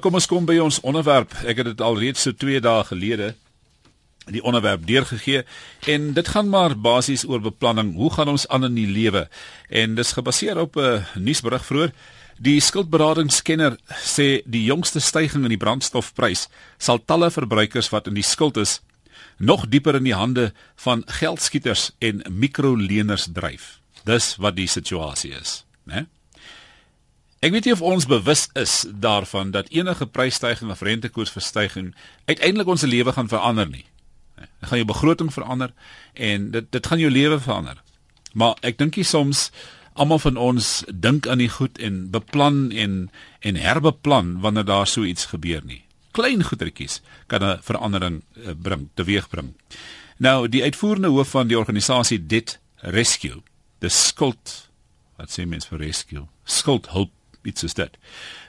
Kom ons kom by ons onderwerp. Ek het dit al reeds so 2 dae gelede die onderwerp deurgegee en dit gaan maar basies oor beplanning. Hoe gaan ons aan in die lewe? En dis gebaseer op 'n nuusberig vroeër. Die skuldberadingskenner sê die jongste stygings in die brandstofprys sal talle verbruikers wat in die skuld is nog dieper in die hande van geldskieters en mikroleners dryf. Dis wat die situasie is, né? Ek weet nie of ons bewus is daarvan dat enige prysstygings of rentekoersverstygings uiteindelik ons lewe gaan verander nie. Dit gaan jou begroting verander en dit dit gaan jou lewe verander. Maar ek dink jy soms almal van ons dink aan die goed en beplan en en herbeplan wanneer daar so iets gebeur nie. Klein goedertjies kan 'n verandering eh, bring, teweegbring. Nou die uitvoerende hoof van die organisasie Debt Rescue, die skuld wat sê mens vir rescue, skuldhulp iets is dit.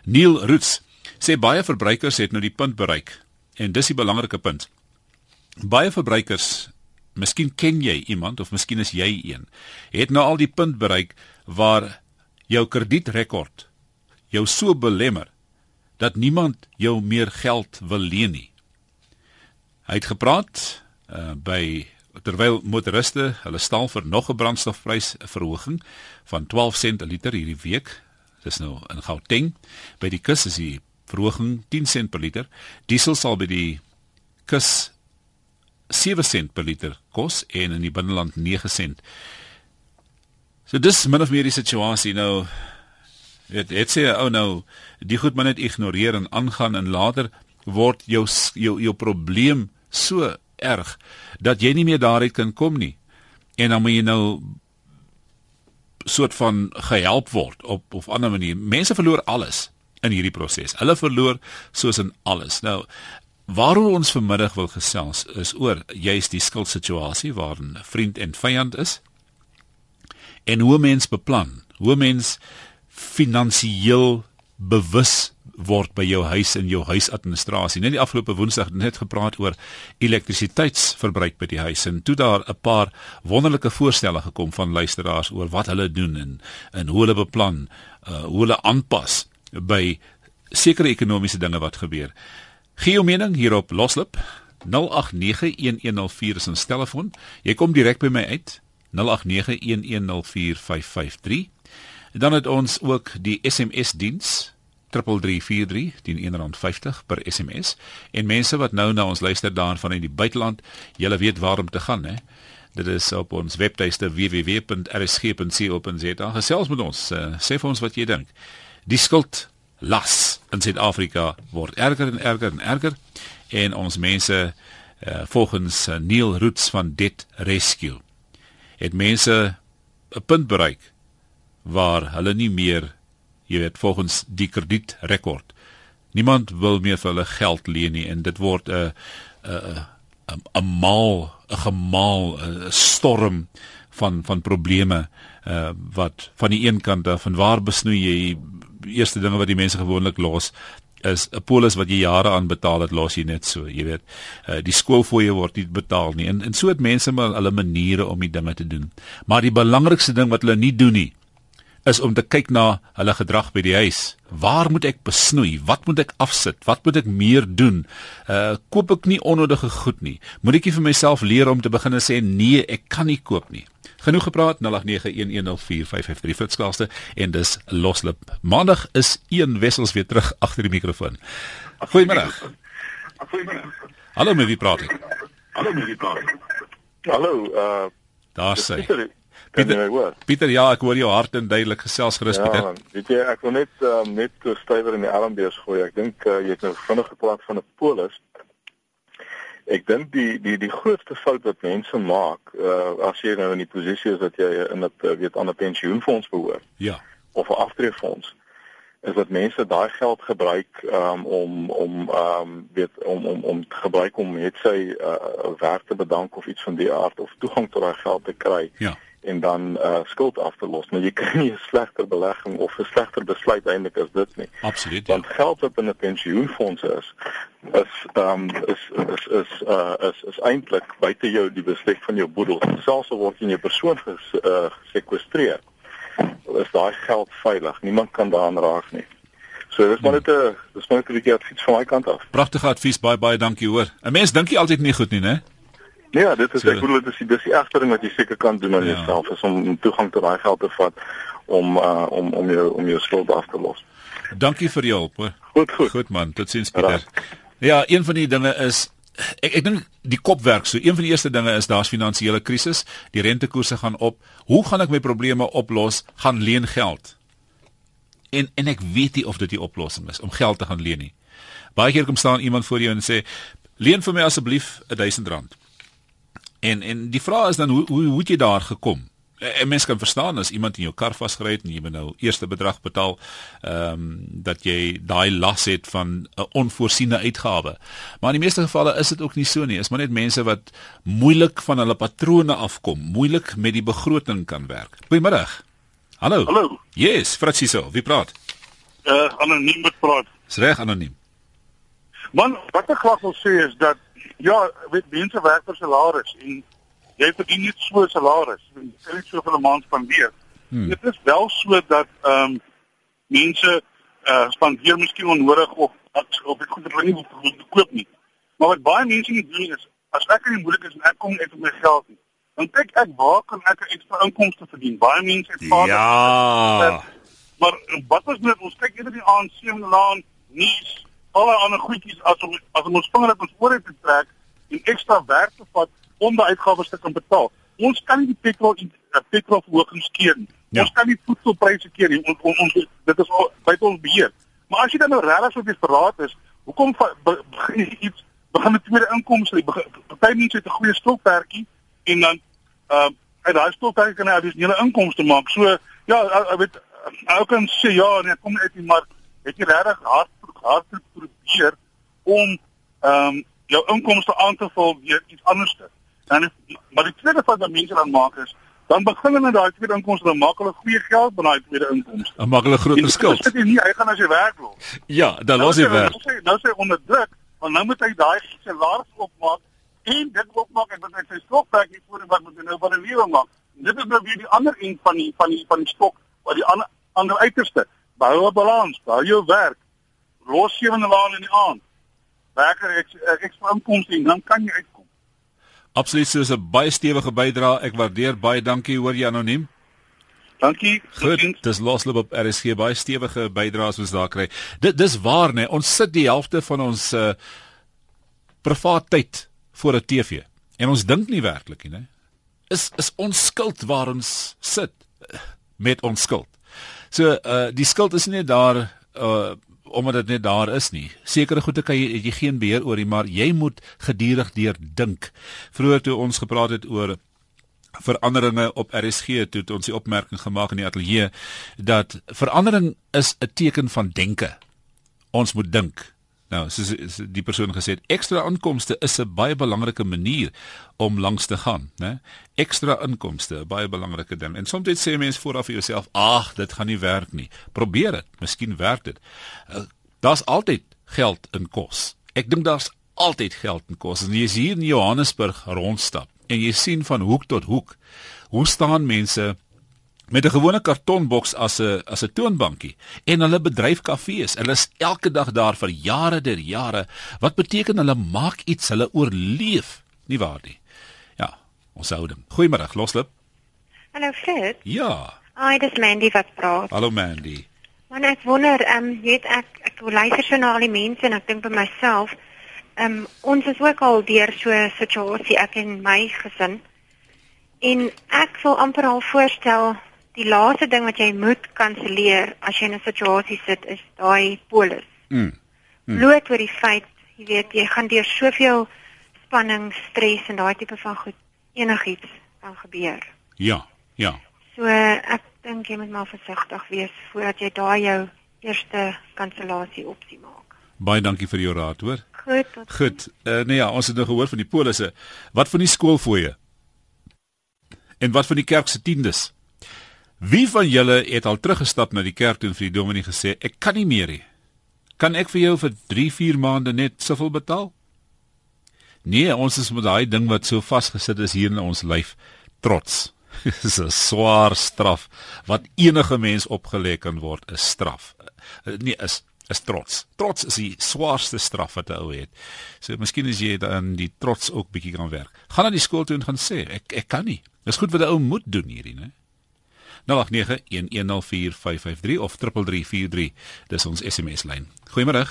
Neil Roots sê baie verbruikers het nou die punt bereik en dis die belangrike punt. Baie verbruikers, miskien ken jy iemand of miskien is jy een, het nou al die punt bereik waar jou kredietrekord jou so belemmer dat niemand jou meer geld wil leen nie. Hy het gepraat uh, by terwyl motoriste hulle staal vir nog 'n brandstofprys verhoging van 12 sent per liter hierdie week dis nou in Gauteng. By die kus is die verhoging 10 sent per liter. Diesel sal by die kus 7 sent per liter kos en in die binneland 9 sent. So dis min of meer die situasie nou. Dit dit sê ou oh nou die goed maar net ignoreer en aangaan en later word jou jou jou probleem so erg dat jy nie meer daaruit kan kom nie. En dan moet jy nou soort van gehelp word op of ander manier. Mense verloor alles in hierdie proses. Hulle verloor soos in alles. Nou waaroor ons vanmiddag wil gesels is oor juist die skuldsituasie waarin vriend en vyand is en hoe mens beplan, hoe mens finansiëel bewus word by jou huis en jou huisadministrasie. Net die afgelope Woensdag het net gepraat oor elektrisiteitsverbruik by die huis en toe daar 'n paar wonderlike voorstelle gekom van luisteraars oor wat hulle doen en en hoe hulle beplan, uh, hoe hulle aanpas by sekere ekonomiese dinge wat gebeur. Gee jou mening hierop loslip 08911045 is 'n telefoon. Jy kom direk by my uit 0891104553. Dan het ons ook die SMS diens 3343 teen R1.50 per SMS en mense wat nou na ons luister daar van in die buiteland, julle weet waar om te gaan hè. Dit is op ons webtuiste www.rsg.co.za. Gesels met ons, uh, sê vir ons wat jy dink. Die skuld las in Suid-Afrika word erger en erger en erger en ons mense uh, volgens uh, Neil Roots van Debt Rescue het mense 'n punt bereik waar hulle nie meer jy weet volgens die kredietrekord. Niemand wil meer vir hulle geld leen nie en dit word 'n 'n 'n maal 'n gemaal 'n storm van van probleme uh wat van die een kant af van waar besnoei jy? Eerste dinge wat die mense gewoonlik los is 'n polis wat jy jare aan betaal het los jy net so jy weet. Uh, die skoolfooie word nie betaal nie. En en so het mense maar hulle maniere om die dinge te doen. Maar die belangrikste ding wat hulle nie doen nie is om te kyk na hulle gedrag by die huis. Waar moet ek besnoei? Wat moet ek afsit? Wat moet ek meer doen? Uh koop ek nie onnodige goed nie. Moet ek nie vir myself leer om te begin sê nee, ek kan nie koop nie. Genoeg gepraat 0891104553 Fritskaaste en dis loslip. Maandag is een wessels weer terug agter die mikrofoon. Goeiemôre. Goeiemôre. Hallo, met wie praat ek? Hallo, met wie praat ek? Hallo, uh daar sê. Pieter, Pieter, ja, ek hoor jou hart en duidelik gesels gerus ja, Pieter. Ja, weet jy, ek wil net um, net so stywer in die armbees gooi. Ek dink uh, jy het nou vinnig gepraat van 'n polis. Ek dink die die die grootste fout wat mense maak, uh, as jy nou in die posisie is dat jy in 'n uh, weet aan 'n pensioenfonds behoort. Ja. Of 'n aftreefonds is dat mense daai geld gebruik um, om om um, weet om om om te gebruik om net sy uh, werk te bedank of iets van die aard of toegang tot daai geld te kry. Ja en dan uh skuld af te los. Maar jy kan nie 'n slegter belegging of 'n slegter besluit eintlik as dit nie. Absoluut. Ja. Want geld wat in 'n pensioenfonds is, is um is is is uh is is eintlik buite jou die besluit van jou boedel. Selfs al word jy in jou persoon ges, uh, gesekwestreer, is daai geld veilig. Niemand kan daaraan raak nie. So dis maar net 'n dis maar net 'n bietjie advies van my kant af. Pragtige advies, baie baie dankie hoor. 'n Mens dink jy altyd nie goed nie, né? Ja, dit is so, ek bedoel dit is die dis die eerste ding wat jy seker kan doen aan ja. jouself is om toegang tot daai geld te vat om uh, om om jou om jou skuld af te los. Dankie vir jou hulp. Goed, goed. Goed man, tot sins Pieter. Ja, een van die dinge is ek ek dink die kop werk so. Een van die eerste dinge is daar's finansiële krisis, die rentekoerse gaan op. Hoe gaan ek my probleme oplos? Gaan leen geld. En en ek weet nie of dit die oplossing is om geld te gaan leen nie. Baie keer kom staan iemand voor jou en sê leen vir my asseblief 1000 rand. En en die vraag is dan hoe hoe hoe het jy daar gekom? 'n mens kan verstaan as iemand in jou kar vasgery het en jy moet nou eerste bedrag betaal, ehm um, dat jy daai las het van 'n onvoorsiene uitgawe. Maar in die meeste gevalle is dit ook nie so nie. Is maar net mense wat moeilik van hulle patrone afkom, moeilik met die begroting kan werk. Goeiemôre. Hallo. Hallo. Yes, Fratsiso, wie praat? Uh anoniem met praat. Dis reg anoniem. Man, wat ek graag wil sê is dat ja, weet mense werk vir salaris en jy verdien net so 'n salaris. Jy sê net so vir 'n maand spandeer. Hmm. Dit is wel so dat ehm um, mense uh spandeer miskien onnodig of op die goeie ding nie wil koop nie. Maar wat baie mense nie doen is as ek in die moeilik is en ek kom net met my geld nie, dan kyk ek waar kan ek 'n ekstra inkomste verdien? Baie mense het vader. Ja. Maar wat is net ons kyk eerder die ANC en laan nuus alle ander goedjies as om as om ons vinger op ons oor te trek en ekstra werk te vat om die uitgawes te kan betaal. Ons kan nie die petrol die petrol verhogings keer nie. Ja. Ons kan nie voedselpryse keer nie. Ons, ons, ons dit is buite ons beheer. Maar as jy dan nou regtig so desperaat is, hoekom begin jy iets begin met tweede inkomste? Party mense het 'n goeie stokperdjie en dan uh uit daai stokperdjie kan hy addisionele inkomste maak. So ja, ek weet ou kan sê ja, nee, kom uit nie, maar het jy regtig hard hard probeer om ehm um, jou inkomste aan te vul deur iets anders te Dan is maar die tweede van wat mense dan maak is dan begin hulle daai tweede inkomste dan maak hulle goeie geld met daai tweede inkomste. Dan maak hulle groter skuld. Dit is nie hy gaan as jy werk los. Ja, dan los hy werk. Nou sê nou sê onder druk, want nou moet hy daai salaris opmaak en dit opmaak en wat hy sy stokwerk nie voor wat moet hy nou van 'n lewe maak. Dit is nou weer die ander een van die van die van die stok wat die ander ander uiterste. Bou 'n balans, bou jou werk. Los sewende laan in die aand. Werker ek ek ek inkomste en dan kan jy uit Absoluut so 'n baie stewige bydrae. Ek waardeer baie. Dankie hoor jy anoniem. Dankie. Goed, dis losloop op RSG baie stewige bydraes wat ons daar kry. Dit dis waar nê. Ons sit die helfte van ons uh privaat tyd voor 'n TV en ons dink nie werklik nie, nê. Is is ons skuld waar ons sit eh, met ons skuld. So uh die skuld is nie daar uh omdat dit net daar is nie. Sekere goede kan jy jy geen beheer oor nie, maar jy moet gedurig deur dink. Vroeger toe ons gepraat het oor veranderinge op RSG toe het ons die opmerking gemaak in die ateljee dat verandering is 'n teken van denke. Ons moet dink. Nou, soos die persoon gesê ekstra inkomste is 'n baie belangrike manier om langs te gaan, né? Ekstra inkomste, 'n baie belangrike ding. En soms sê mense vooraf vir jouself, "Ag, dit gaan nie werk nie." Probeer dit, miskien werk dit. Uh, daar's altyd geld in kos. Ek dink daar's altyd geld in kos. En jy is hier in Johannesburg rondstap en jy sien van hoek tot hoek hoe staan mense met 'n gewone kartonboks as 'n as 'n toonbankie en hulle bedryf kafees. Hulle is elke dag daar vir jare der jare. Wat beteken hulle maak iets, hulle oorleef, nie waar nie? Ja, ons houding. Goeiemôre, Loslip. Hallo Fred. Ja. Hi, dis Mandy wat praat. Hallo Mandy. Man ek wonder, ehm um, weet ek ek luister so na al die mense en ek dink by myself, ehm um, ons is ook al deur so 'n situasie ek en my gesin. En ek wil amper al voorstel die laaste ding wat jy moet kanselleer as jy in 'n situasie sit is daai polis. Mm. mm. Bloot oor die feit, jy weet, jy gaan deur soveel spanning, stres en daai tipe van goed enigiets kan gebeur. Ja, ja. So ek dink jy moet maar versigtig wees voordat jy daai jou eerste kansellasie opsie maak. Baie dankie vir jou raad, hoor. Goed. Goed. Uh, nee ja, ons het nou gehoor van die polisse. Wat van die skoolfooie? En wat van die kerk se tiendes? Wie van julle het al teruggestap na die kerk toe vir die dominee gesê ek kan nie meer nie. Kan ek vir jou vir 3, 4 maande net soveel betaal? Nee, ons is met daai ding wat so vasgesit is hier in ons lyf, trots. Dis 'n swaar straf wat enige mens opgelê kan word, 'n straf. Nee, is is trots. Trots is die swaarste straf wat 'n ou het. So miskien as jy dan die trots ook bietjie kan werk. Gaan na die skool toe en gaan sê ek ek kan nie. Dis goed wat 'n ou moet doen hierdie, né? 0891104553 of 3343. Dis ons SMS lyn. Goeiemôre.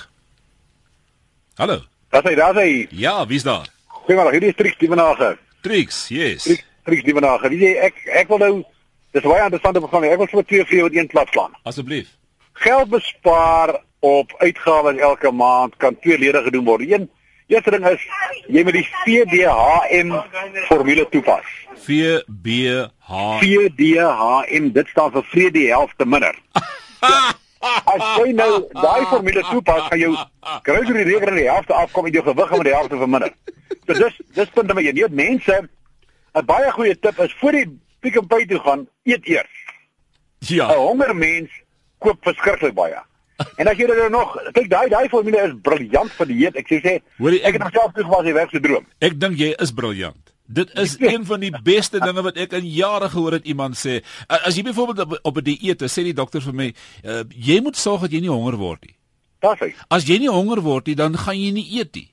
Hallo. Daar's hy, daar's hy. Ja, wie's daar? Goeiemôre, hierdie is Trix Dievenage. Trix, yes. Trix, Trix Dievenage. Wie jy ek ek wil nou dis baie interessant op gaan. Ek wil sommer twee vir jou in een klap slaan. Asseblief. Geld bespaar op uitgawes elke maand kan tweeledig gedoen word. Een eerste ding is jy moet die VDHM formule toepas. VBH VDHM dit staan vir vrede die helfte minder. As jy nou daai formule toepas, gaan jou grocery rekening die helfte afkom en jou gewig gaan met die helfte verminder. So dis dis punt nommer 1. Jy weet mense 'n baie goeie tip is voor die Pick n Pay toe gaan, eet eers. 'n Ja. Honger mens koop verskriklik baie. En as jy dit nog, kyk daai daai formule is briljant vir dieet. Ek sê sê, Hoorie, ek- ek het myself toegepas die werk se droom. Ek dink jy is briljant. Dit is een van die beste dinge wat ek in jare gehoor het iemand sê. As jy byvoorbeeld op, op 'n dieet is, sê die dokter vir my, uh, jy moet sorg dat jy nie honger word nie. Hy. As jy nie honger word nie, dan gaan jy nie eet nie.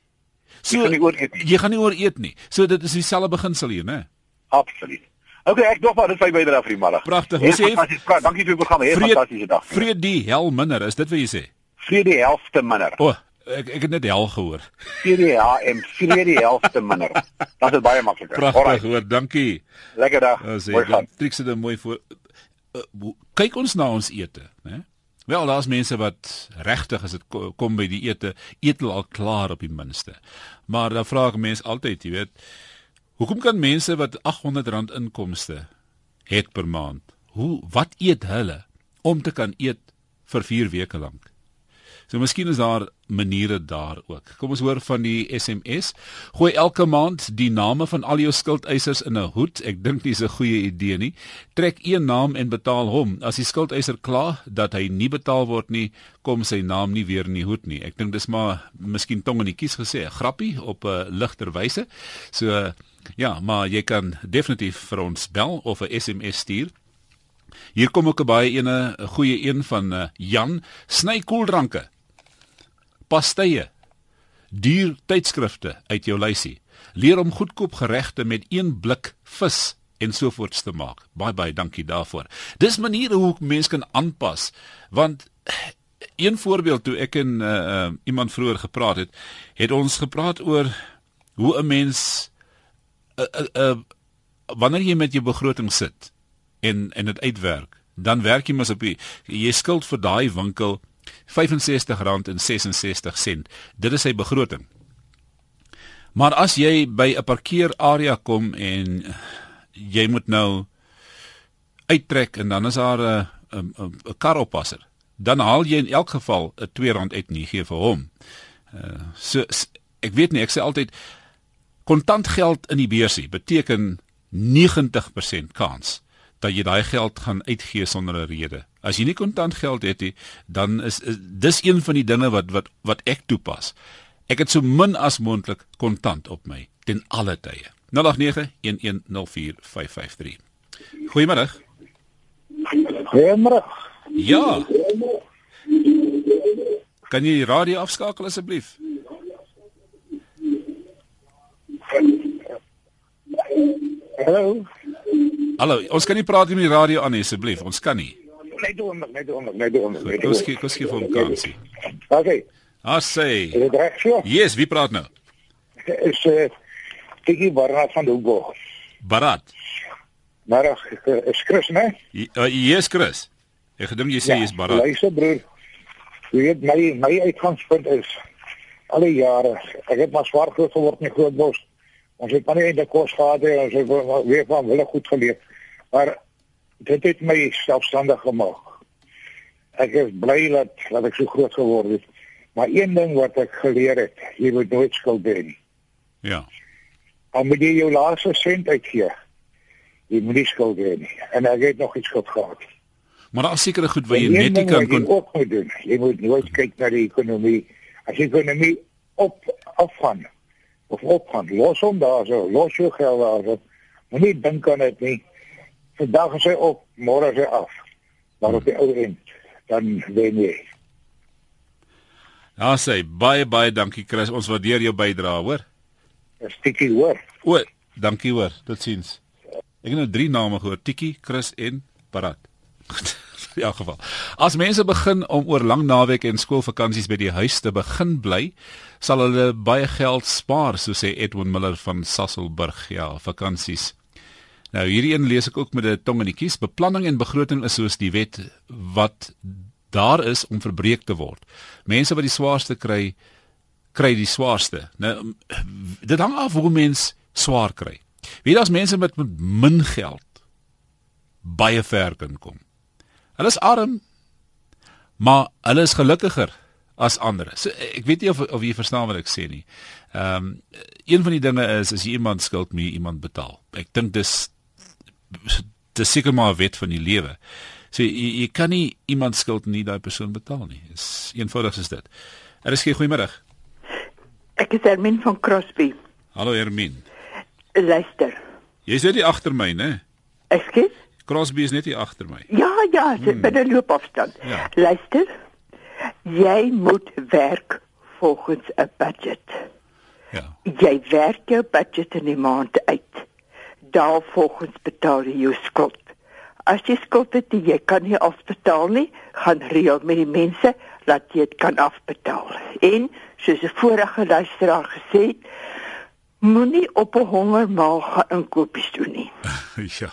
So Jy gaan nie ooreet nie. Jy gaan nie ooreet nie. So dit is dieselfde beginsel hier, né? Absoluut. Okay, ek dog maar dit sy bydrae vir die middag. Pragtig. Hoe sê. Dankie vir die program. Hè, fantastiese dag. vrede die hel minder, is dit wat jy sê? Vrede die helfte minder. O, oh, ek ek het net hel gehoor. Vrede ja, en vrede die helfte minder. Dit is baie makliker. Pragtig hoor, dankie. Lekker dag. Mooi gaan. triks dit mooi voor uh, kyk ons na ons ete, né? Wel, daar's mense wat regtig as dit ko- kom by die ete, eet al klaar op die minste. Maar dan vra ek mense altyd, jy weet, hoekom kan mense wat R800 inkomste het per maand, hoe wat eet hulle om te kan eet vir 4 weke lank? So miskien is daar maniere daar ook. Kom ons hoor van die SMS. Gooi elke maand die name van al jou skuldeisers in 'n hoed. Ek dink dis 'n goeie idee nie. Trek een naam en betaal hom. As die skuldeiser kla dat hy nie betaal word nie, kom sy naam nie weer in die hoed nie. Ek dink dis maar miskien tong in die kies gesê, 'n grappie op 'n uh, ligter wyse. So ja, maar jy kan definitief vir ons bel of 'n SMS stuur. Hier kom ook 'n baie ene 'n goeie een van uh, Jan, sny koeldranke pastye, duur tydskrifte uit jou lysie. Leer om goedkoop geregte met een blik vis en sovoorts te maak. Baie baie dankie daarvoor. Dis maniere hoe mense kan aanpas want een voorbeeld toe ek en uh, uh, iemand vroeër gepraat het, het ons gepraat oor hoe 'n mens uh, uh, uh, wanneer jy met jou begroting sit en en dit uitwerk, dan werk jy mos op die jy skuld vir daai winkel R65.66. Dit is sy begroting. Maar as jy by 'n parkeerarea kom en jy moet nou uittrek en dan is daar 'n 'n 'n karoppasser, dan haal jy in elk geval 'n R2 uit jy gee vir hom. Uh, so s- ek weet nie, ek sê altyd kontant geld in die beursie beteken 90% kans dat jy daai geld gaan uitgee sonder 'n rede. As jy nie kontant geld het nie, dan is, is dis een van die dinge wat wat wat ek toepas. Ek het so min as moontlik kontant op my ten alle tye. 0891104553. Goeiemôre. Goeiemôre. Ja. Kan jy die radio afskakel asseblief? Hallo. Hallo, ons kan nie praat met die radio aan nie asseblief. Ons kan nie. Net doen, net doen, net Kom skiet, kom skiet vir hom kansie. Okay. Ah sê. Is dit reg so? Yes, wie praat nou? Is eh Tikkie Barnard van Doelbo. Barat. Maar eh, is Chris, né? Jy- uh, Yes, Chris. Ek gedink jy sê jy's Barat. Luister broer. Jy weet my my uitgangspunt is alle jare. Ek het maar swaar groot geword in Grootbos. Ons het maar nie eintlik kos gehad nie. Ons het weer van wille goed geleef. Maar dit het my selfstandig gemaak. Ek is bly dat dat ek so groot geword het. Maar een ding wat ek geleer het, jy moet nooit skuld hê nie. Ja. Al moet jy jou laaste sent uitgee. Jy moet nie skuld hê nie. En ek het nog iets skuld gehad. Maar daar is sekere goed wat jy En net nie kan kon ook moet doen. Jy moet nooit kyk na die ekonomie. As die ekonomie op afgaan of opgaan, los hom daar so, los jou geld daar so. Moenie dink aan dit nie. Vandag is hy op, môre is hy af. Maar op die ou end dan wen jy. Ja, sê baie baie dankie Chris. Ons waardeer jou bydrae, hoor. Dis tikkie hoor. O, dankie hoor. Totsiens. Ek het nou drie name gehoor: Tikkie, Chris en Parat. In elk geval. As mense begin om oor lang naweke en skoolvakansies by die huis te begin bly, sal hulle baie geld spaar, so sê Edwin Miller van Sasselburg. Ja, vakansies. Nou hierdie een lees ek ook met 'n tong in die kies. Beplanning en begroting is soos die wet wat daar is om verbreek te word. Mense wat die swaarste kry, kry die swaarste. Nou dit hang af hoe mens swaar kry. Wie daar's mense met, met min geld baie ver kan kom. Hulle is arm, maar hulle is gelukkiger as ander. So, ek weet nie of of jy verstaan wat ek sê nie. Ehm um, een van die dinge is as jy iemand skuld, moet jy iemand betaal. Ek dink dis dis seker maar 'n wet van die lewe. So jy, jy kan nie iemand skuld nie daai persoon betaal nie. Dis eenvoudig is dit. Er is geen goeiemôre. Ek is Hermin van Crosby. Hallo Hermin. Luister. Jy's net hier agter my, né? Ekskuus? Crosby is net hier agter my. Ja, ja, hmm. by die loopafstand. Ja. Luister. Jy moet werk volgens 'n budget. Ja. Jy werk jou budget in die maand uit. Daarvolgens betaal jy jou skuld. As jy skuld het en jy kan nie afbetaal nie, gaan reël met die mense dat jy dit kan afbetaal. En soos 'n vorige luisteraar gesê het, moenie op 'n hongermaal gaan inkopies doen nie. ja.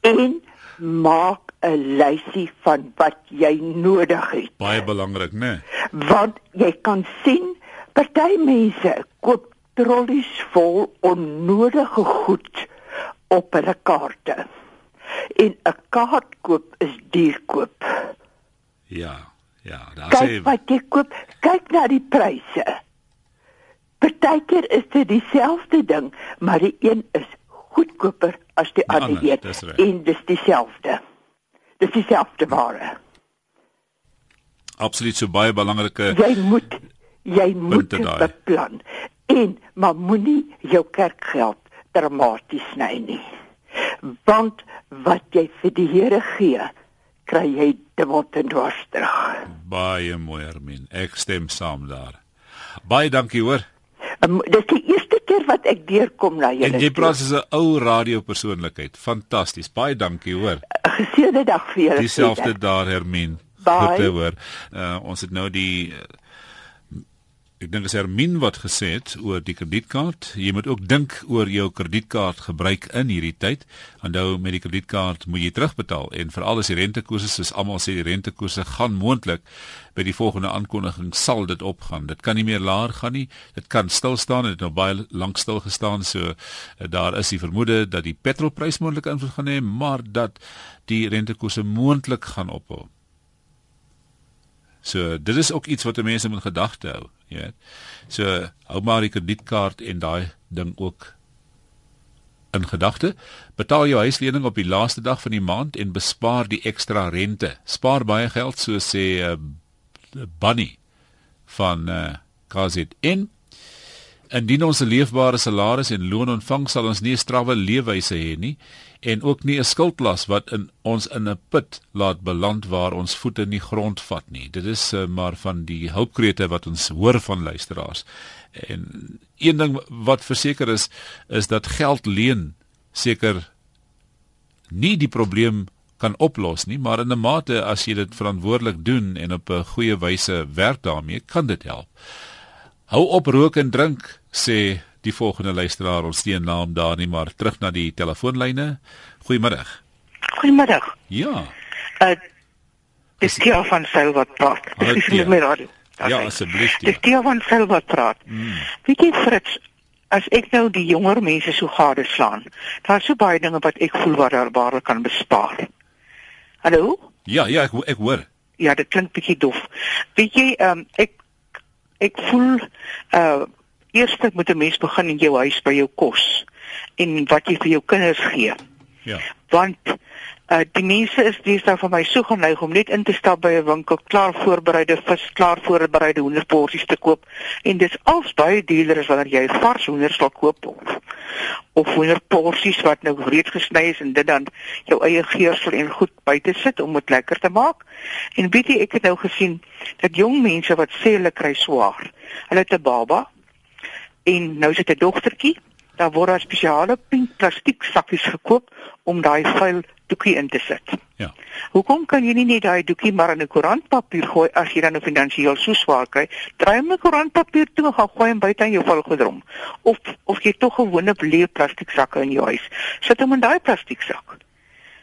En maak 'n lysie van wat jy nodig het. Baie belangrik, né? Want jy kan sien party mense koop trollies vol onnodige goed op hulle kaarte. En 'n kaart koop is duur koop. Ja. Ja, daar Kyk sê wat jy koop, kyk na die pryse. Partykeer is dit dieselfde ding, maar die een is goedkoper as die ander ander, een dis en dis dieselfde. Dis dieselfde ware. absoluut so baie belangrike Jy moet jy moet beplan. En maar moenie jou kerkgeld dramaties sny nie. Want wat jy vir die Here gee, kry jy dubbel en dwars terug. baie mooi Hermin. Ek stem saam daar. Baie dankie hoor. Um, dis die eerste keer wat ek deurkom na julle. En jy praat as 'n ou radiopersoonlikheid. Fantasties. Baie dankie hoor. Geseënde dag vir julle. Dieselfde daar Hermin. Bye. Goed te hoor. Uh, ons het nou die uh, ek dink as Hermin wat gesê het oor die kredietkaart. Jy moet ook dink oor jou kredietkaart gebruik in hierdie tyd. Onthou met die kredietkaart moet jy terugbetaal en veral as die rentekoerse soos almal sê die rentekoerse gaan moontlik by die volgende aankondiging sal dit opgaan. Dit kan nie meer laer gaan nie. Dit kan stil staan. Dit het nou baie lank stil gestaan. So uh, daar is die vermoede dat die petrolprys moontlik invloed gaan hê, maar dat die rentekoerse moontlik gaan ophou. So dit is ook iets wat mense moet gedagte hou, jy weet. So hou maar die kredietkaart en daai ding ook in gedagte. Betaal jou huislening op die laaste dag van die maand en bespaar die ekstra rente. Spaar baie geld so sê uh, Bunny van uh, KZN. Indien ons 'n leefbare salaris en loon ontvang, sal ons nie 'n strawwe leefwyse hê nie en ook nie 'n skuldlas wat in ons in 'n put laat beland waar ons voete nie grond vat nie. Dit is uh, maar van die hulpkrete wat ons hoor van luisteraars. En een ding wat verseker is is dat geld leen seker nie die probleem kan oplos nie, maar in 'n mate as jy dit verantwoordelik doen en op 'n goeie wyse werk daarmee, kan dit help. Hou op rook en drink, sê die volgende luisteraar, ons steen naam daar nie, maar terug na die telefoonlyne. Goeiemôre. Goeiemôre. Ja. Uh dis Tia van Sail wat praat. Dis nie my radio. Ja, asseblief. Dis. Tia van Sail wat praat. Mm. Weet jy Fritz, as ek nou die jonger mense so gadeslaan, daar's so baie dinge wat ek voel wat daar waar kan bespaar. Hallo? Ja, ja, ek ek hoor. Ja, dit klink bietjie dof. Weet jy, um, ek ek voel uh eers moet 'n mens begin in jou huis by jou kos en wat jy vir jou kinders gee Ja. want uh, die mense is deesdae vir my so geneig om net in te stap by 'n winkel klaar voorbereide vis, klaar voorbereide hoenderporsies te koop en dis als baie duurder as wanneer jy vars hoenders wil koop of hoenderporsies wat nou reeds gesny is en dit dan jou eie geursel en goed buite sit om dit lekker te maak. En weet jy, ek het nou gesien dat jong mense wat sê hulle kry swaar. Hulle het 'n baba en nou sit 'n dogtertjie, daar word daar spesiale pink plastiek sakkies gekoop om daai vuil doekie in te sit. Ja. Hoekom kan jy nie net daai doekie maar in 'n koerantpapier gooi as jy dan nou finansiëel so swaar kry? Draai hom 'n koerantpapier toe en gaan gooi hom buite in jou vuilgoedrom. Of of jy tog gewone leë plastiek sakke in jou huis. Sit hom in daai plastiek sak.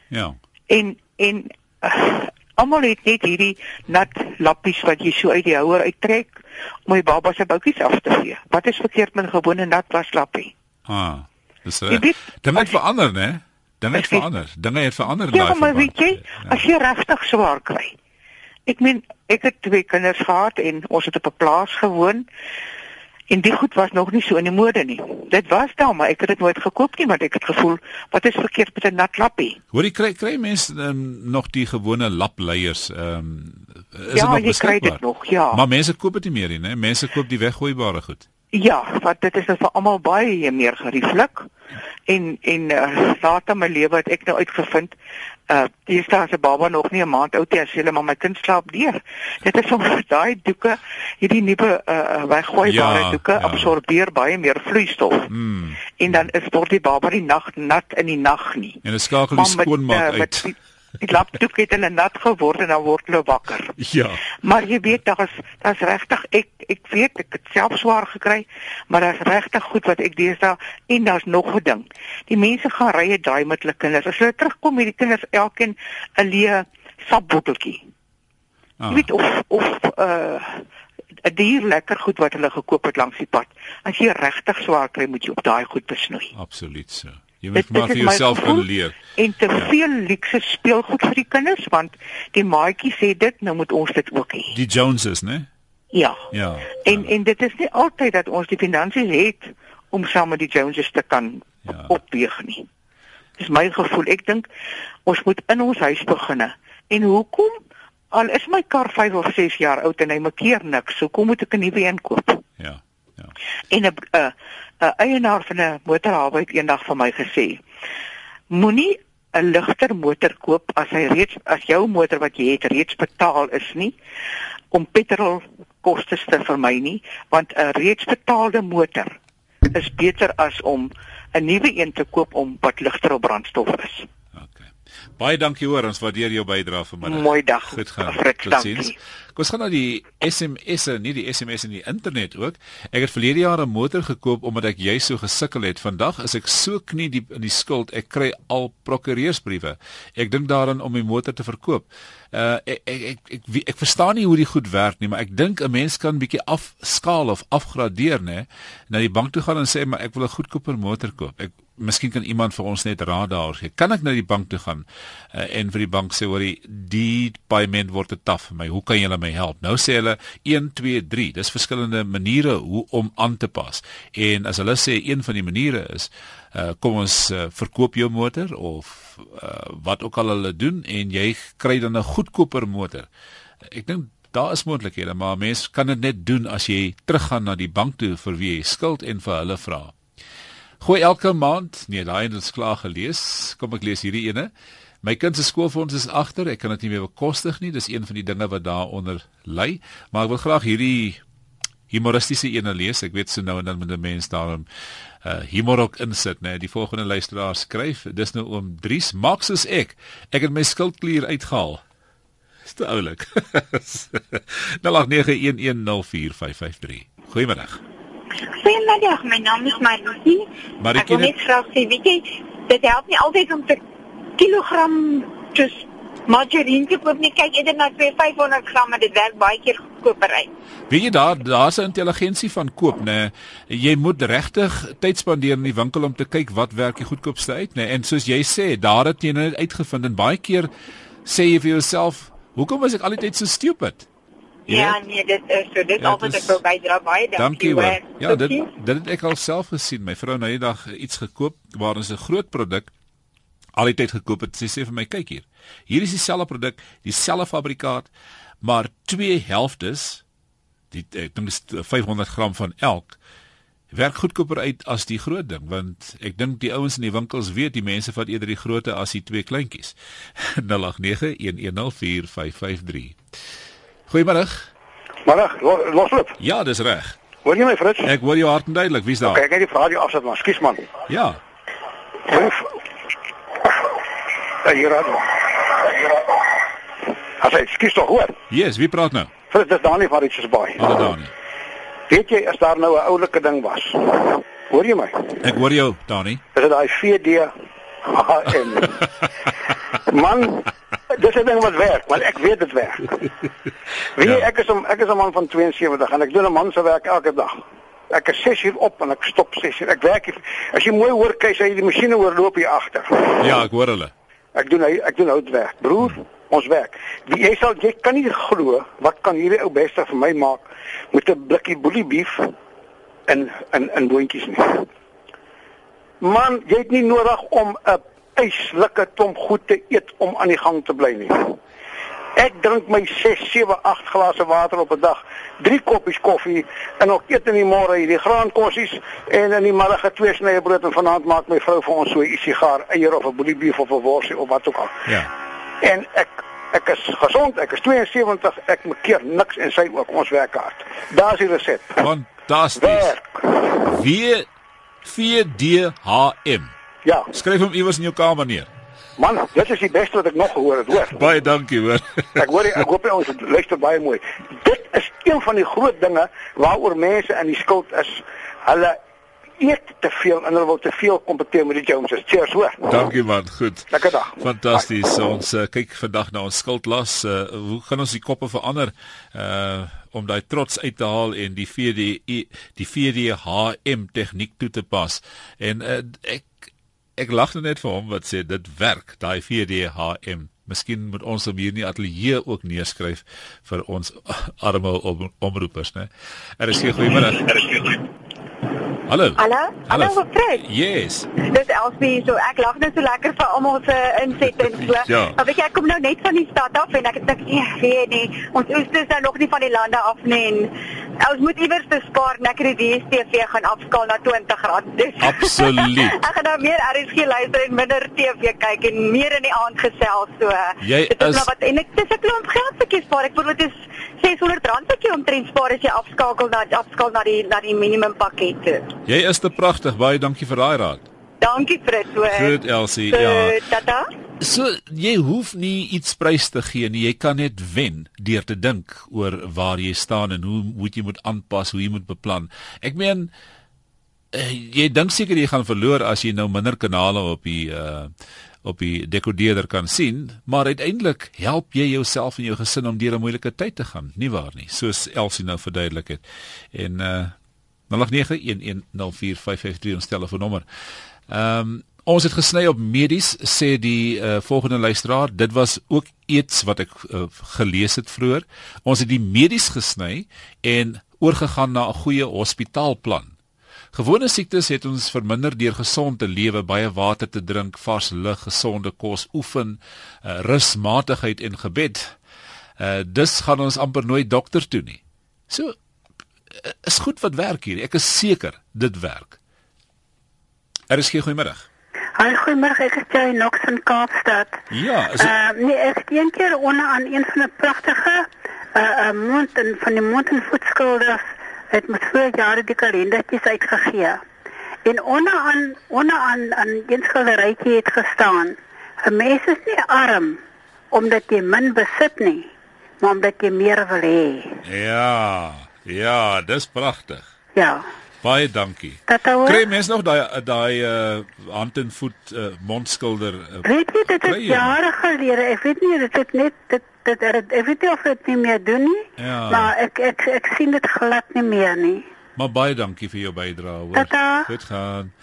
Ja. En en uh, almal het net hierdie nat lappies wat jy so uit die houer uittrek om die baba se boutjies af te vee. Wat is verkeerd met 'n gewone nat waslappie? Ah. Dis reg. weet, Dit moet verander, né? Dinge het Ek weet- verander. Dinge het verander in Ja, daai maar verband. weet jy, as jy regtig swaar kry. Ek meen, ek het twee kinders gehad en ons het op 'n plaas gewoon. En die goed was nog nie so in die mode nie. Dit was daar, maar ek het dit nooit gekoop nie want ek het gevoel, wat is verkeerd met 'n nat lappie? Hoor jy kry kry mense um, nog die gewone lapleiers? Ehm um, is Ja, dit nog jy kry dit beskikbaar? nog, ja. Maar mense koop dit nie meer nie, né? Mense koop die weggooibare goed. Ja, want dit is nou vir almal baie meer gerieflik. En en uh, later in my lewe het ek nou uitgevind uh hier staan se baba nog nie 'n maand oud nie as hulle maar my kind slaap deur. Dit is om daai doeke, hierdie nuwe uh weggooibare Ja, doeke ja. absorbeer baie meer vloeistof. Mm. En dan is word die baba die nag nat in die nag nie. En dit skakel die skoonmaak uh, uit. die, die lapdoek het hulle nat geword en dan word hulle wakker. Ja. Maar jy weet daar is daar's regtig ek ek weet ek het self swaar gekry, maar daar's regtig goed wat ek deesdae en daar's nog 'n ding. Die mense gaan rye draai met hulle kinders. As hulle terugkom met die kinders elkeen 'n leë sapbotteltjie. Ah. Jy weet of of uh 'n dier lekker goed wat hulle gekoop het langs die pad. As jy regtig swaar kry, moet jy op daai goed besnoei. Absoluut so. Jy moet maar vir jouself kan leer. En te veel luukse speelgoed vir die kinders want die maatjie sê dit, nou moet ons dit ook hê. Die Joneses, né? Ja. Ja. En en dit is nie altyd dat ons die finansies het om saam met die Joneses te kan Ja. ja. opweeg nie. Dis my gevoel. Ek dink ons moet in ons huis beginne. En hoekom al is my kar 5 of 6 jaar oud en hy maak keer niks, hoekom moet ek 'n nuwe een koop? Ja. Ja. En 'n 'n 'n eienaar van 'n motorhawe het eendag vir my gesê: Moenie 'n ligter motor koop as hy reeds as jou motor wat jy het reeds betaal is nie om petrol kostes te vermy nie, want 'n reeds betaalde motor is beter as om 'n nuwe een te koop om wat ligter op brandstof is. Baie dankie hoor, ons waardeer jou bydrae vanmiddag. Mooi dag. Goed gaan. Totsiens. Kom ons gaan na die SMS'e, nie die SMS in die internet ook. Ek het verlede jaar 'n motor gekoop omdat ek juis so gesukkel het. Vandag is ek so knie diep in die skuld. Ek kry al prokureursbriewe. Ek dink daaraan om my motor te verkoop. Uh ek ek ek ek, ek, ek verstaan nie hoe die goed werk nie, maar ek dink 'n mens kan bietjie afskaal of afgradeer, né? Na die bank toe gaan en sê maar ek wil 'n goedkoper motor koop. Ek miskien kan iemand vir ons net raad daar gee. Kan ek na die bank toe gaan uh, en vir die bank sê hoor die payment word te taaf vir my. Hoe kan julle my help? Nou sê hulle 1 2 3. Dis verskillende maniere hoe om aan te pas. En as hulle sê een van die maniere is uh, kom ons uh, verkoop jou motor of uh, wat ook al hulle doen en jy kry dan 'n goedkoper motor. Ek dink daar is moontlikhede, maar mense kan dit net doen as jy teruggaan na die bank toe vir wie jy skuld en vir hulle vra. Gooi elke maand, nee, daai het ons klaar gelees. Kom ek lees hierdie ene. My kind se skoolfonds is agter. Ek kan dit nie meer bekostig nie. Dis een van die dinge wat daaronder lê, maar ek wil graag hierdie humoristiese ene lees. Ek weet so nou en dan met 'n mens daarom uh humor ook insit, né? Die volgende luisteraar skryf, dis nou oom Dries, maak soos ek. Ek het my skuldklier uitgehaal. Dis te oulik. 0891104553. Goeiemiddag. Goeiemiddag, my naam is Marisie. Marieke, Ek wil net graag sê, weet jy, dit help nie altyd om te kilogram soos margarine te koop nie. Kyk eerder na 2 500 gram, dit werk baie keer goedkoper uit. Weet jy daar daar's 'n intelligensie van koop nê. Jy moet regtig tyd spandeer in die winkel om te kyk wat werk die goedkoopste uit nê. En soos jy sê, daar het jy nou uitgevind en baie keer sê jy vir jouself, hoekom was ek altyd so stupid? Ja, weet? nee, dit is so. Dit Ja, altyd ek wil bydra. Baie dankie. Dankie hoor. Ja, dit dit het ek al self gesien. My vrou nou die dag iets gekoop waar ons 'n groot produk al die tyd gekoop het. Sy sê vir my, kyk hier. Hier is dieselfde produk, dieselfde fabrikaat, maar twee helftes, die ek dink dis 500 gram van elk werk goedkoper uit as die groot ding want ek dink die ouens in die winkels weet die mense vat eerder die grootte as die twee kleintjies 0891104553 Goeiemôre Middag, losloop. Ja, dis reg. Hoor jy my, Fritz? Ek hoor jou hard en duidelik. Wie's daar? Okay, ek het die radio afsit maar, skus man. Ja. Ja, hier raak. Haai, skus tog hoor. Yes, wie praat nou? Fritz, dis Dani van Richards Bay. Hallo Dani. Weet jy as daar nou 'n oulike ding was? Hoor jy my? Ek hoor jou, Dani. Dis daai VD HM. Man, dis 'n ding wat werk, want ek weet dit werk. Jy, Ja. ek is 'n ek is 'n man van 72 en ek doen 'n man se werk elke dag. Ek is 6 uur op en ek stop 6 uur. Ek werk hier- as jy mooi hoor kyk, jy die masjiene oorloop hier agter. Ja, ek hoor hulle. Ek doen hy ek doen hout werk. Broer, ons werk. Die, jy sal jy kan nie glo wat kan hierdie ou beste vir my maak met 'n blikkie boelie beef en en en boontjies nie. Man, jy het nie nodig om 'n eislike klomp goed te eet om aan die gang te bly nie. Ek drink my 6, 7, 8 glase water op 'n dag, 3 koppies koffie en ook eet in die môre hierdie graankossies en in die middag 'n twee snye brood en vanaand maak my vrou vir ons so 'n sigaar, eier of 'n boelie beef of 'n worsie of wat ook al. Ja. En ek ek is gesond, ek is 72, ek maak keer niks en sy ook ons werk hard. Daar's die resep. Fantasties. Werk. W VDHM. Ja, Skryf hom iewers in jou kamer neer. man, dit is die beste wat ek nog gehoor het, hoor. Baie dankie, hoor. Ek hoor ek hoop ons luister baie mooi. Dit is een van die groot dinge waaroor mense in die skuld is. Hulle eet te veel en hulle wil te veel kompeteer met die Joneses. Cheers hoor. Dankie man, goed. Lekker dag. Fantasties. Ons uh, kyk vandag na ons skuldlas. Uh, hoe gaan ons die koppe verander uh om daai trots uit te haal en die VDE die VDHM tegniek toe te pas. En uh, ek ek lag net vir hom wat sê dit werk, daai VDHM. Miskien moet ons hom hier in die ateljee ook neerskryf vir ons arme om, omroepers, né? Er is goeiemôre. Er is geen goeiemôre. Hallo. Hallo? Hallo, Fred. Yes. Dis Elsie, so ek lag net so lekker vir almal se insette en so. Ja. Maar weet jy, ek kom nou net van die stad af en ek het dink, nee, weet nie, ons oes is nou nog nie van die lande af nie en ons moet iewers bespaar en ek het die DStv gaan afskaal na R20. Dis Absoluut. ek gaan nou meer RSG luister en minder TV kyk en meer in die aand gesels so. Jy dit is is- nou wat en ek dis 'n klomp geld wat jy spaar. Ek bedoel dit is R600 wat jy omtrent spaar as jy afskakel na afskaal na die na die minimum pakket toe. Jy is te pragtig. Baie dankie vir daai raad. Dankie Fred. So, Goed Elsie, so, ja. Tata. So jy hoef nie iets prys te gee nie. Jy kan net wen deur te dink oor waar jy staan en hoe moet jy moet aanpas, hoe jy moet beplan. Ek meen uh, jy dink seker jy gaan verloor as jy nou minder kanale op die uh op die dekodeerder kan sien, maar uiteindelik help jy jouself en jou gesin om deur 'n moeilike tyd te gaan, nie waar nie? Soos Elsie nou verduidelik het. En uh 0891104553 ons telefoonnommer. Ehm um, ons het gesny op medies sê die uh, volgende luisteraar dit was ook iets wat ek uh, gelees het vroeër ons het die medies gesny en oorgegaan na 'n goeie hospitaalplan. Gewone siektes het ons verminder deur gesond te lewe baie water te drink vars lug gesonde kos oefen uh, rusmatigheid en gebed. Uh, dis gaan ons amper nooit dokter toe nie. So is goed wat werk hier. Ek is seker dit werk Er is geen goeiemiddag. Hi, goeiemôre. Ek is Jay Knox in Kaapstad. Ja, is dit Uh, nee, ek het een keer onder aan een van die pragtige uh, uh mond en van die mond en voetskilders het met voor jare die kalendertjies uitgegee. En onder aan onder aan aan een skilderytjie het gestaan: 'n Mens is nie arm omdat jy min besit nie, maar omdat jy meer wil hê. Ja, ja, dis pragtig. Ja. Baie dankie. Kry mens nog daai daai uh hand en voet uh, mondskilder uh, Weet jy dit is jare gelede. Ek weet nie dit het net dit dit dit ek weet nie of dit nie meer doen nie. Ja. Maar ek ek ek sien dit glad nie meer nie. Maar baie dankie vir jou bydrae hoor. Goed gaan.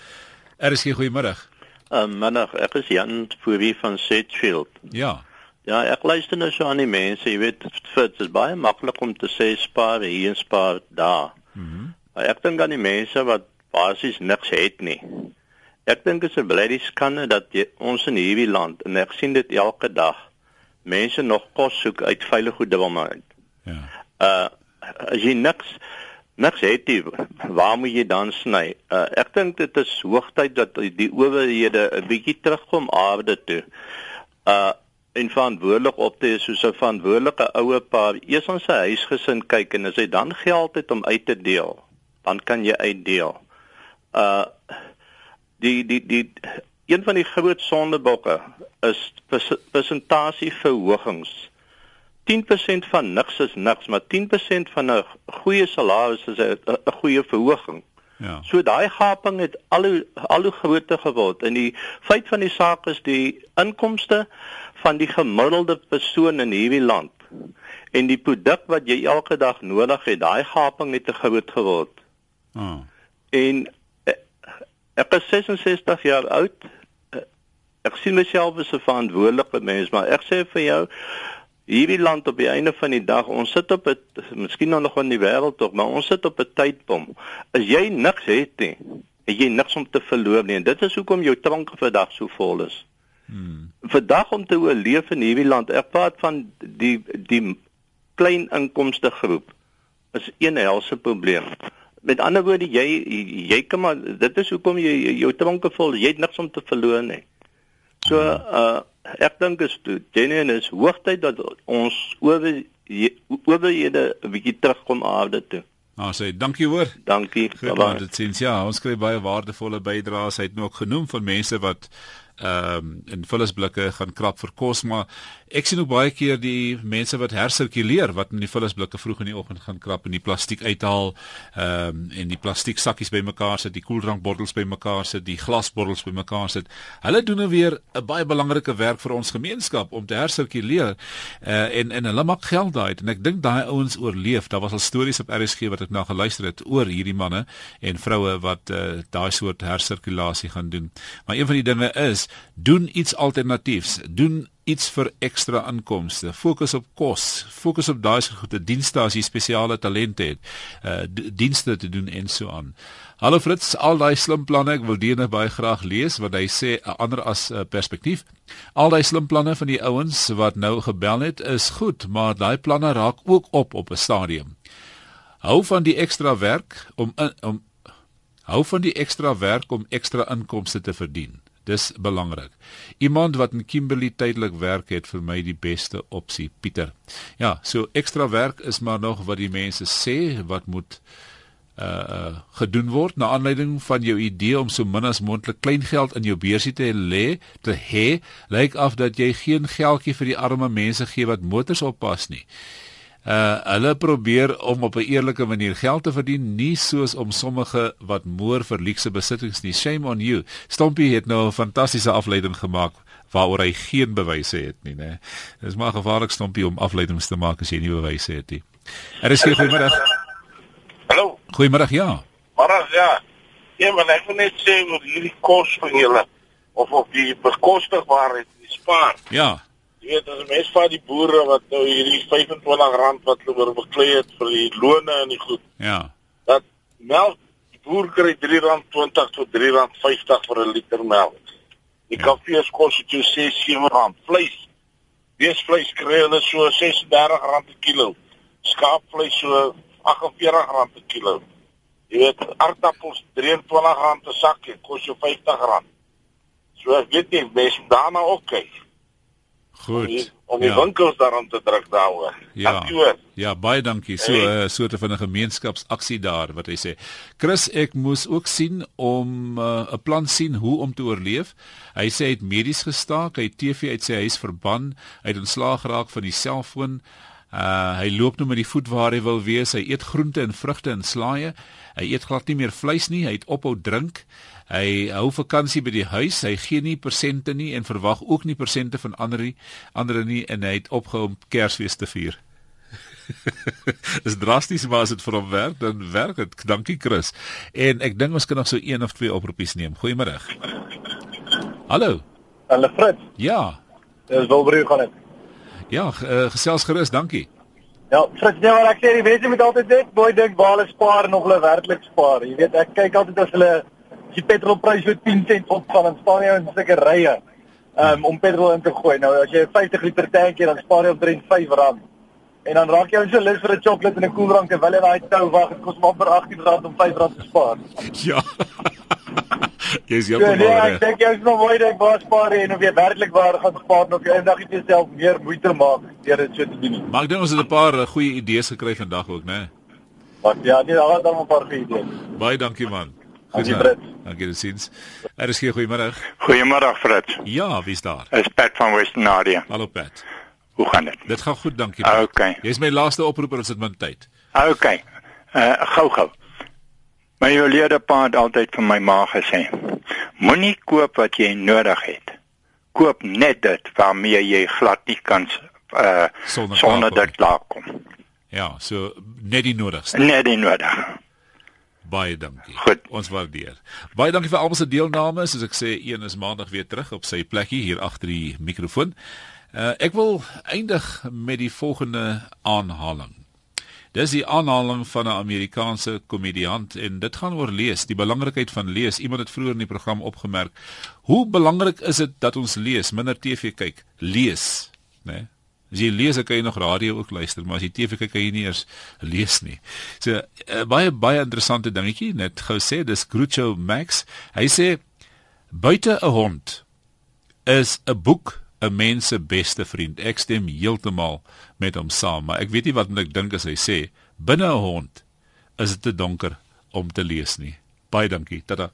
Er is geen goeiemiddag. Uh, middag, ek is Jan Fourie van Sedgefield. Ja. Ja, ek luister nou so aan die mense, jy weet, dit is baie maklik om te sê spaar hier en spaar daar. Maar ek dink aan die mense wat basies niks het nie. Ek dink dit is 'n blyde skande dat jy, ons in hierdie land en ek sien dit elke dag mense nog kos soek uit veilige goede wil uit. Ja. Uh as jy niks niks het nie, waar moet jy dan sny? Uh, ek dink dit is hoogtyd dat die owerhede 'n bietjie terugkom aarde toe. Uh en verantwoordelik optree soos 'n verantwoordelike ouer pa. Eers aan sy huisgesin kyk en as hy dan geld het om uit te deel, dan kan jy uitdeel. Uh die die die een van die groot sondebokke is persentasieverhogings. 10% van niks is niks, maar 10% van 'n goeie salaris is 'n goeie verhoging. Ja. So daai gaping het al hoe al hoe groter geword en die feit van die saak is die inkomste van die gemiddelde persoon in hierdie land en die produk wat jy elke dag nodig het, daai gaping het te groot geword. Ah. En eh, ek is 66 jaar oud. Eh, ek sien myself as 'n verantwoordelike mens, maar ek sê vir jou hierdie land op die einde van die dag, ons sit op 'n miskien nog in die wêreld tog, maar ons sit op 'n tydbom. As jy niks het nie, het jy niks om te verloor nie. En dit is hoekom jou tronke vandag so vol is. Hmm. Vandag om te oorleef in hierdie land, ek praat van die die klein inkomste groep is een helse probleem. Met ander woorde, jy jy kan maar dit is hoekom jy jou tronke vol, jy het niks om te verloor nie. So uh ek dink is toe genuen is hoogtyd dat ons oor oorhede 'n bietjie terugkom aarde toe. Nou sê dankie hoor. Dankie. Dit sins ja, ons kry baie waardevolle bydraes. Hy het nou ook genoem van mense wat ehm um, in vullisblikke gaan krap vir kos maar ek sien ook baie keer die mense wat hersirkuleer wat in die vullisblikke vroeg in die oggend gaan krap en die plastiek uithaal ehm um, en die plastiek sakkies bymekaar sit die koeldrankbottels bymekaar sit die glasbottels bymekaar sit. Hulle doen nou weer 'n baie belangrike werk vir ons gemeenskap om te hersirkuleer uh, en en hulle maak geld daai en ek dink daai ouens oorleef. Daar was al stories op RSG wat ek na geluister het oor hierdie manne en vroue wat uh, daai soort hersirkulasie gaan doen. Maar een van die dinge is doen iets alternatiefs, doen iets vir ekstra inkomste. Fokus op kos, fokus op daai goeie dienste as jy spesiale talente het. Uh dienste te doen en so aan. Hallo Fritz, al daai slim planne, ek wil dit net baie graag lees wat hy sê 'n ander as uh, perspektief. Al daai slim planne van die ouens wat nou gebel het is goed, maar daai planne raak ook op op 'n stadium. Hou van die ekstra werk om in, om hou van die ekstra werk om ekstra inkomste te verdien. Dis belangrik. Iemand wat in Kimberley tydelik werk het vir my die beste opsie, Pieter. Ja, so ekstra werk is maar nog wat die mense sê wat moet uh gedoen word na aanleiding van jou idee om so min as moontlik klein geld in jou beursie te lê te hê lyk af dat jy geen geldjie vir die arme mense gee wat motors oppas nie uh hulle probeer om op 'n eerlike manier geld te verdien nie soos om sommige wat moer vir luukse besittings nie. Shame on you. Stompie het nou 'n fantastiese afleiding gemaak waaroor hy geen bewyse het nie nê dis maar gevaarlik stompie om afleidings te maak as jy nie bewyse het nie. Er is hier goeiemiddag. Hallo? Goeiemiddag ja. Maar ja. Ja maar ek wil net sê oor hierdie kos van julle of of die bekostigbaarheid die spaar. Ja Jy weet as mens van die boere wat nou hierdie R25 wat hulle oor beklei het vir die lone en die goed. Ja. Dat melk die boer kry R3.20 tot R3.50 vir 'n liter melk. Die ja. koffie kos dit jou R6-7. Vleis. Beesvleis kry hulle so R36 per kilo. Skaapvleis so R48 per kilo. Jy weet aardappels R23 per sakkie, kos jou R50. So ek weet nie mens daarna ook kyk. Goed. Om die, om die ja. winkels daarom te druk daaroor. Ja. Ja, baie dankie. So 'n hey. uh, soort van 'n gemeenskapsaksie daar wat hy sê. Chris, ek moes ook sien om uh, 'n uh, plan sien hoe om te oorleef. Hy sê hy het medies gestaak, hy het TV uit sy huis verban, hy het ontslaag geraak van die selfoon. Uh hy loop nou met die voet waar hy wil wees. Hy eet groente en vrugte en slaaië. Hy eet glad nie meer vleis nie. Hy het ophou drink. Hy hou vakansie by die huis. Hy gee nie persente nie en verwag ook nie persente van ander nie, ander nie en hy het opgehou om Kersfees te vier. Dis drasties maar as dit vir hom werk, dan werk dit. Dankie Chris. En ek dink ons kan nog so een of twee oproepies neem. Goeiemôre. Hallo. Hallo Fred. Ja. Dis Wilbrew gaan dit. Ja, uh, gesels gerus, dankie. Ja, Fred, jy wat ek sê, die mense moet altyd net mooi dink waar hulle spaar en of hulle werklik spaar. Jy weet, ek kyk altyd as hulle die petrolprys so 10 sent opgaan en staan jy in sulke rye um, om petrol in te gooi. Nou as jy 'n 50 liter tankie dan spaar jy omtrent R5. En dan raak jy so lus vir 'n sjokolade en 'n koeldrank terwyl jy daai tou wag. Dit kos maar vir R18 om R5 te spaar. Ja. jy is Ja, heeltemal nee, reg. ek dink jy is nog mooi dink waar spaar en of jy werklik waar gaan spaar of jy eendag net jouself meer moeite maak deur dit so te doen. Maar ek dink ons het 'n paar uh, goeie idees gekry vandag ook, né? Maar ja, nee, daar was dan 'n paar goeie idees. Baie dankie man. Dankie, Goed, Fred. Dankie totiens. Er is geen goeiemôre. Goeiemôre Fritz. Ja, wie's daar? Is Pat van Western Area. Hallo Pat. Hoe gaan dit? Dit gaan goed, dankie. Pat. Okay. Jy's my laaste oproeper as dit min tyd. Okay. Uh gou gou. My oulede pa het altyd vir my ma gesê: Moenie koop wat jy nodig het. Koop net dit waarmee jy glad nie kan uh Sonder sonder dit klaarkom. Ja, so net die nodigste. Net die nodig. Baie dankie. Goed. Ons waardeer. Baie dankie vir almal se deelname. Soos ek sê, een is maandag weer terug op sy plekkie hier agter die mikrofoon. Uh ek wil eindig met die volgende aanhaling. Dis die aanhaling van 'n Amerikaanse komediant en dit gaan oor lees, die belangrikheid van lees. Iemand het vroeër in die program opgemerk, hoe belangrik is dit dat ons lees, minder TV kyk, lees, né? Nee? As jy lees, kan jy nog radio ook luister, maar as jy TV kyk, kan jy nie eers lees nie. So uh, baie baie interessante dingetjie, net gou sê, dis Groucho Max. Hy sê buite 'n hond is 'n boek 'n mens se beste vriend. Ek stem heeltemal met hom saam, maar ek weet nie wat moet ek dink as hy sê binne 'n hond is dit te donker om te lees nie. Baie dankie. Tada.